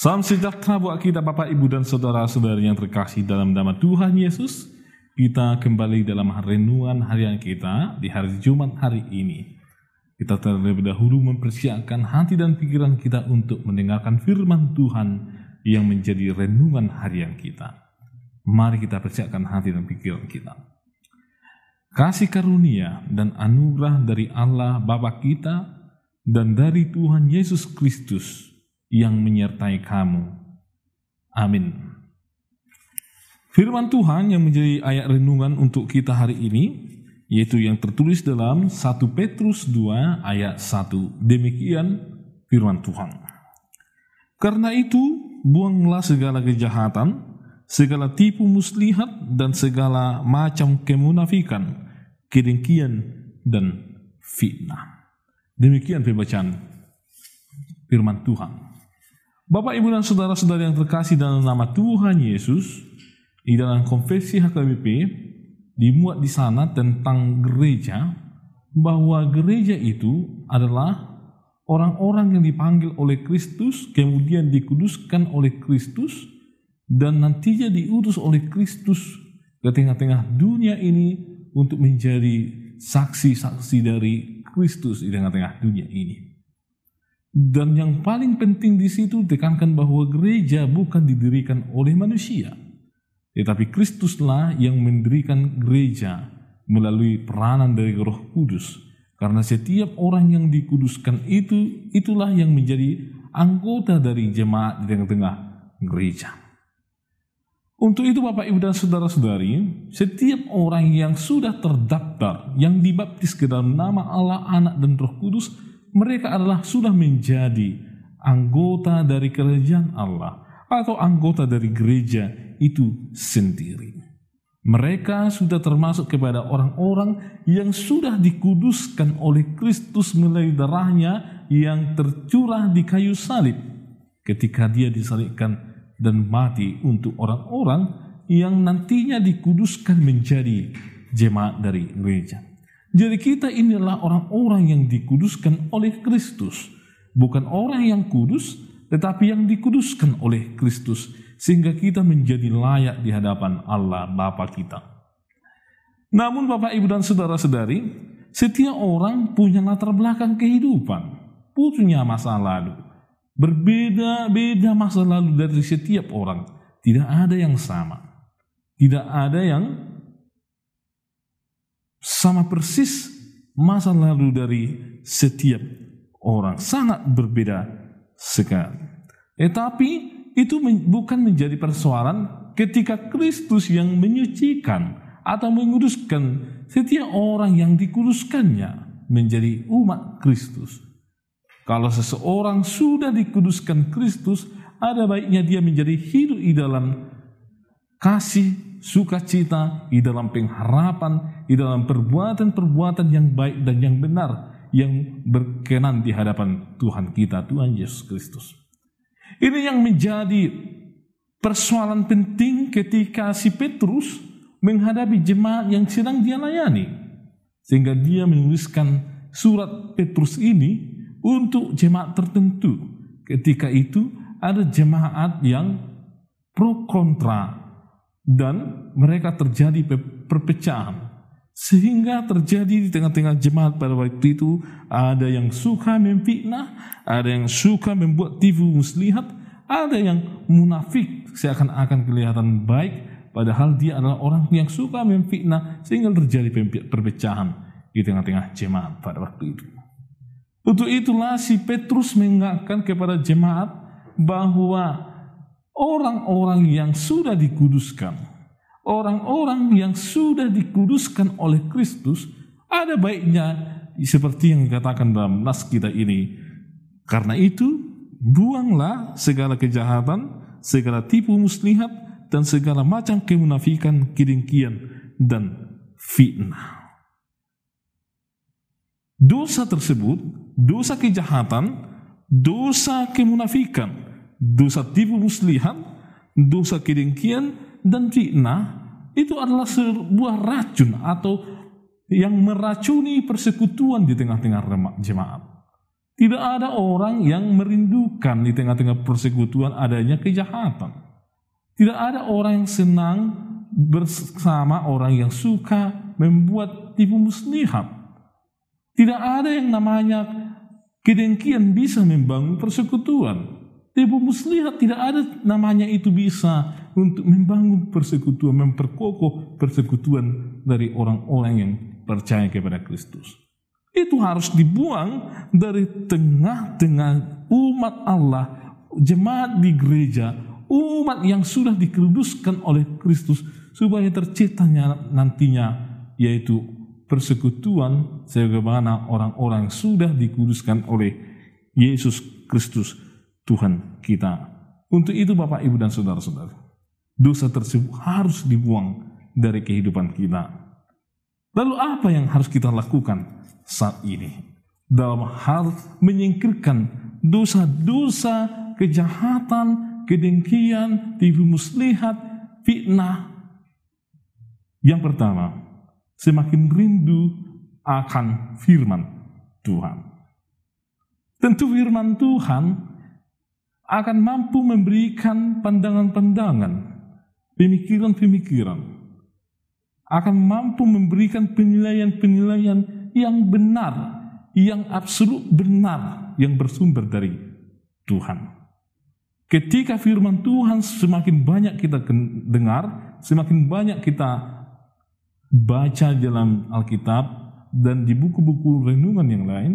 Salam sejahtera buat kita Bapak, Ibu, dan Saudara-saudari yang terkasih dalam nama Tuhan Yesus. Kita kembali dalam renungan harian kita di hari Jumat hari ini. Kita terlebih dahulu mempersiapkan hati dan pikiran kita untuk mendengarkan firman Tuhan yang menjadi renungan harian kita. Mari kita persiapkan hati dan pikiran kita. Kasih karunia dan anugerah dari Allah Bapa kita dan dari Tuhan Yesus Kristus yang menyertai kamu. Amin. Firman Tuhan yang menjadi ayat renungan untuk kita hari ini yaitu yang tertulis dalam 1 Petrus 2 ayat 1. Demikian firman Tuhan. Karena itu, buanglah segala kejahatan, segala tipu muslihat dan segala macam kemunafikan, kedengkian dan fitnah. Demikian pembacaan firman Tuhan. Bapak, Ibu, dan Saudara-saudara yang terkasih dalam nama Tuhan Yesus, di dalam konfesi HKBP, dimuat di sana tentang gereja, bahwa gereja itu adalah orang-orang yang dipanggil oleh Kristus, kemudian dikuduskan oleh Kristus, dan nantinya diutus oleh Kristus ke tengah-tengah dunia ini untuk menjadi saksi-saksi dari Kristus di tengah-tengah dunia ini. Dan yang paling penting di situ tekankan bahwa gereja bukan didirikan oleh manusia, tetapi Kristuslah yang mendirikan gereja melalui peranan dari Roh Kudus. Karena setiap orang yang dikuduskan itu itulah yang menjadi anggota dari jemaat di tengah-tengah gereja. Untuk itu Bapak Ibu dan Saudara-saudari, setiap orang yang sudah terdaftar, yang dibaptis ke dalam nama Allah, Anak dan Roh Kudus, mereka adalah sudah menjadi anggota dari kerajaan Allah atau anggota dari gereja itu sendiri. Mereka sudah termasuk kepada orang-orang yang sudah dikuduskan oleh Kristus melalui darahnya yang tercurah di kayu salib ketika dia disalibkan dan mati untuk orang-orang yang nantinya dikuduskan menjadi jemaat dari gereja. Jadi kita inilah orang-orang yang dikuduskan oleh Kristus. Bukan orang yang kudus, tetapi yang dikuduskan oleh Kristus. Sehingga kita menjadi layak di hadapan Allah Bapa kita. Namun Bapak Ibu dan Saudara-saudari, setiap orang punya latar belakang kehidupan. Punya masa lalu. Berbeda-beda masa lalu dari setiap orang. Tidak ada yang sama. Tidak ada yang sama persis masa lalu dari setiap orang sangat berbeda sekali. Tetapi itu bukan menjadi persoalan ketika Kristus yang menyucikan atau menguduskan setiap orang yang dikuduskannya menjadi umat Kristus. Kalau seseorang sudah dikuduskan Kristus, ada baiknya dia menjadi hidup di dalam kasih sukacita, di dalam pengharapan, di dalam perbuatan-perbuatan yang baik dan yang benar yang berkenan di hadapan Tuhan kita, Tuhan Yesus Kristus. Ini yang menjadi persoalan penting ketika si Petrus menghadapi jemaat yang sedang dia layani. Sehingga dia menuliskan surat Petrus ini untuk jemaat tertentu. Ketika itu ada jemaat yang pro kontra dan mereka terjadi perpecahan sehingga terjadi di tengah-tengah jemaat pada waktu itu ada yang suka memfitnah, ada yang suka membuat tipu muslihat, ada yang munafik seakan-akan kelihatan baik padahal dia adalah orang yang suka memfitnah sehingga terjadi perpecahan di tengah-tengah jemaat pada waktu itu. Untuk itulah si Petrus mengingatkan kepada jemaat bahwa orang-orang yang sudah dikuduskan, orang-orang yang sudah dikuduskan oleh Kristus, ada baiknya seperti yang dikatakan dalam nas kita ini. Karena itu, buanglah segala kejahatan, segala tipu muslihat, dan segala macam kemunafikan, kedengkian, dan fitnah. Dosa tersebut, dosa kejahatan, dosa kemunafikan, dosa tipu muslihat, dosa kedengkian, dan fitnah itu adalah sebuah racun atau yang meracuni persekutuan di tengah-tengah jemaat. Tidak ada orang yang merindukan di tengah-tengah persekutuan adanya kejahatan. Tidak ada orang yang senang bersama orang yang suka membuat tipu muslihat. Tidak ada yang namanya kedengkian bisa membangun persekutuan. Tipu muslihat tidak ada namanya itu bisa untuk membangun persekutuan, memperkokoh persekutuan dari orang-orang yang percaya kepada Kristus. Itu harus dibuang dari tengah-tengah umat Allah, jemaat di gereja, umat yang sudah dikuduskan oleh Kristus supaya terciptanya nantinya yaitu persekutuan sebagaimana orang-orang sudah dikuduskan oleh Yesus Kristus Tuhan kita. Untuk itu Bapak Ibu dan Saudara-saudara, dosa tersebut harus dibuang dari kehidupan kita. Lalu apa yang harus kita lakukan? saat ini dalam hal menyingkirkan dosa-dosa kejahatan, kedengkian, tipu muslihat, fitnah. Yang pertama, semakin rindu akan firman Tuhan. Tentu firman Tuhan akan mampu memberikan pandangan-pandangan, pemikiran-pemikiran, akan mampu memberikan penilaian-penilaian yang benar, yang absolut benar, yang bersumber dari Tuhan. Ketika firman Tuhan semakin banyak kita dengar, semakin banyak kita baca dalam Alkitab dan di buku-buku renungan yang lain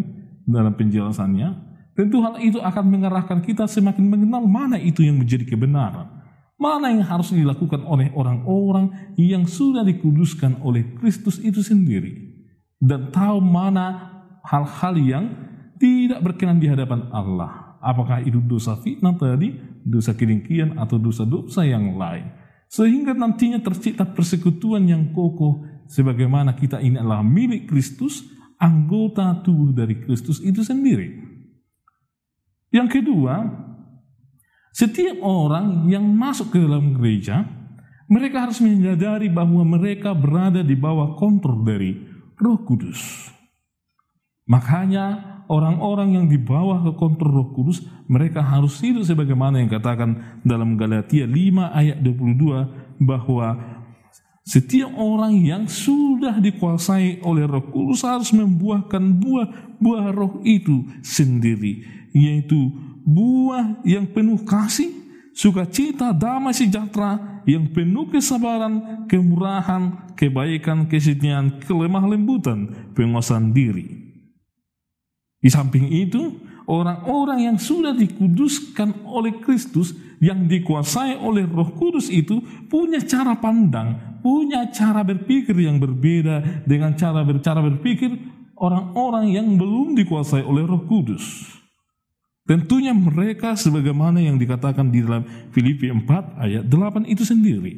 dalam penjelasannya, tentu hal itu akan mengarahkan kita semakin mengenal mana itu yang menjadi kebenaran. Mana yang harus dilakukan oleh orang-orang yang sudah dikuduskan oleh Kristus itu sendiri dan tahu mana hal-hal yang tidak berkenan di hadapan Allah. Apakah itu dosa fitnah tadi, dosa kedengkian, atau dosa-dosa yang lain. Sehingga nantinya tercipta persekutuan yang kokoh sebagaimana kita ini adalah milik Kristus, anggota tubuh dari Kristus itu sendiri. Yang kedua, setiap orang yang masuk ke dalam gereja, mereka harus menyadari bahwa mereka berada di bawah kontrol dari Roh Kudus. Makanya orang-orang yang di bawah ke kontrol Roh Kudus, mereka harus hidup sebagaimana yang katakan dalam Galatia 5 ayat 22 bahwa setiap orang yang sudah dikuasai oleh Roh Kudus harus membuahkan buah-buah Roh itu sendiri, yaitu buah yang penuh kasih, sukacita, damai sejahtera, yang penuh kesabaran, kemurahan, kebaikan, kesetiaan, kelemah lembutan, penguasaan diri. Di samping itu, orang-orang yang sudah dikuduskan oleh Kristus, yang dikuasai oleh Roh Kudus itu punya cara pandang, punya cara berpikir yang berbeda dengan cara bercara berpikir orang-orang yang belum dikuasai oleh Roh Kudus. Tentunya mereka sebagaimana yang dikatakan di dalam Filipi 4 ayat 8 itu sendiri.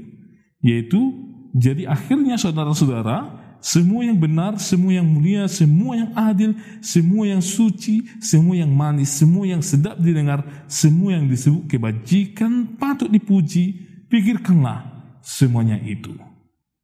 Yaitu, jadi akhirnya saudara-saudara, semua yang benar, semua yang mulia, semua yang adil, semua yang suci, semua yang manis, semua yang sedap didengar, semua yang disebut kebajikan patut dipuji, pikirkanlah semuanya itu.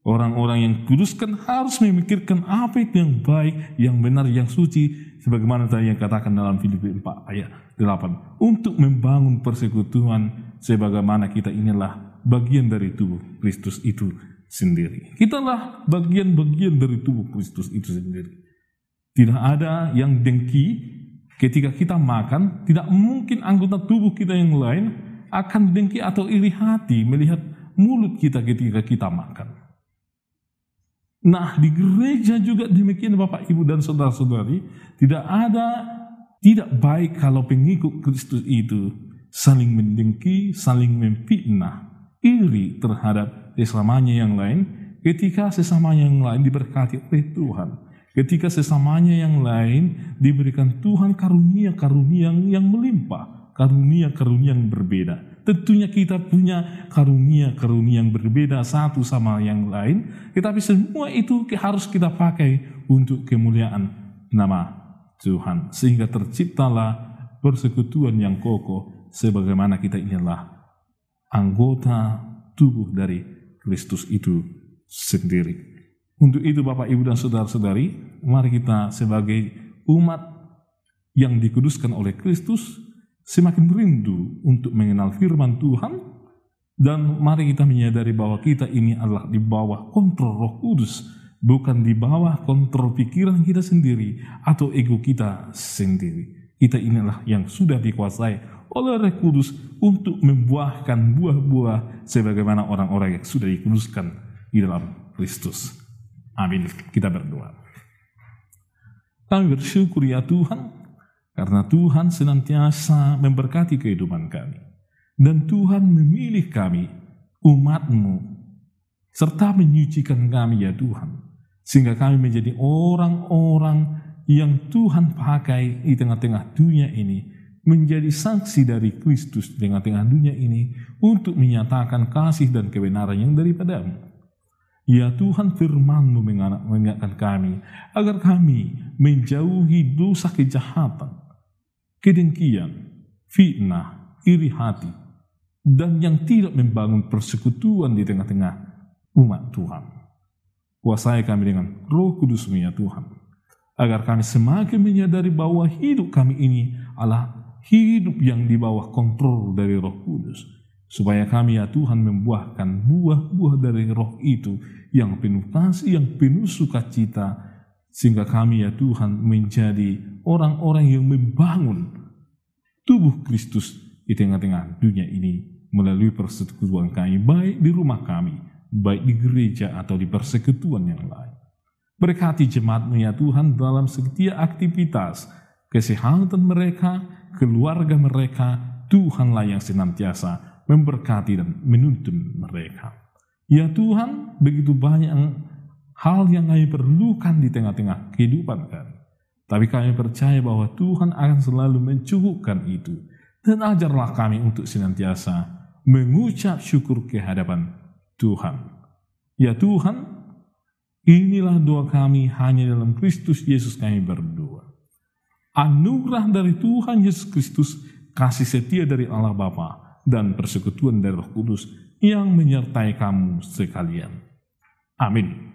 Orang-orang yang kuduskan harus memikirkan apa itu yang baik, yang benar, yang suci, sebagaimana tadi yang katakan dalam Filipi 4 ayat 8 untuk membangun persekutuan sebagaimana kita inilah bagian dari tubuh Kristus itu sendiri. Kitalah bagian-bagian dari tubuh Kristus itu sendiri. Tidak ada yang dengki ketika kita makan, tidak mungkin anggota tubuh kita yang lain akan dengki atau iri hati melihat mulut kita ketika kita makan. Nah, di gereja juga demikian Bapak, Ibu, dan Saudara-saudari, tidak ada tidak baik kalau pengikut Kristus itu saling mendengki, saling memfitnah, iri terhadap sesamanya yang lain ketika sesamanya yang lain diberkati oleh Tuhan. Ketika sesamanya yang lain diberikan Tuhan karunia-karunia yang, yang melimpah, karunia-karunia yang berbeda. Tentunya kita punya karunia-karunia yang berbeda satu sama yang lain, tetapi semua itu harus kita pakai untuk kemuliaan nama Tuhan sehingga terciptalah persekutuan yang kokoh sebagaimana kita inilah anggota tubuh dari Kristus itu sendiri. Untuk itu Bapak Ibu dan Saudara-saudari, mari kita sebagai umat yang dikuduskan oleh Kristus semakin rindu untuk mengenal firman Tuhan dan mari kita menyadari bahwa kita ini adalah di bawah kontrol Roh Kudus, bukan di bawah kontrol pikiran kita sendiri atau ego kita sendiri. Kita inilah yang sudah dikuasai oleh Roh Kudus untuk membuahkan buah-buah sebagaimana orang-orang yang sudah dikuduskan di dalam Kristus. Amin. Kita berdoa. Kami bersyukur ya Tuhan karena Tuhan senantiasa memberkati kehidupan kami. Dan Tuhan memilih kami, umatmu, serta menyucikan kami ya Tuhan. Sehingga kami menjadi orang-orang yang Tuhan pakai di tengah-tengah dunia ini. Menjadi saksi dari Kristus di tengah-tengah dunia ini untuk menyatakan kasih dan kebenaran yang daripadamu. Ya Tuhan firmanmu mengingatkan kami agar kami menjauhi dosa kejahatan kedengkian, fitnah, iri hati, dan yang tidak membangun persekutuan di tengah-tengah umat Tuhan. Kuasai kami dengan roh kudusmu ya Tuhan, agar kami semakin menyadari bahwa hidup kami ini adalah hidup yang di bawah kontrol dari roh kudus, supaya kami ya Tuhan membuahkan buah-buah dari roh itu yang penuh kasih, yang penuh sukacita, sehingga kami ya Tuhan menjadi orang-orang yang membangun tubuh Kristus di tengah-tengah dunia ini melalui persekutuan kami, baik di rumah kami, baik di gereja atau di persekutuan yang lain. Berkati jemaatmu ya Tuhan dalam setiap aktivitas, kesehatan mereka, keluarga mereka, Tuhanlah yang senantiasa memberkati dan menuntun mereka. Ya Tuhan, begitu banyak hal yang kami perlukan di tengah-tengah kehidupan kami. Tapi kami percaya bahwa Tuhan akan selalu mencukupkan itu. Dan ajarlah kami untuk senantiasa mengucap syukur ke hadapan Tuhan. Ya Tuhan, inilah doa kami hanya dalam Kristus Yesus kami berdoa. Anugerah dari Tuhan Yesus Kristus, kasih setia dari Allah Bapa dan persekutuan dari Roh Kudus yang menyertai kamu sekalian. Amin.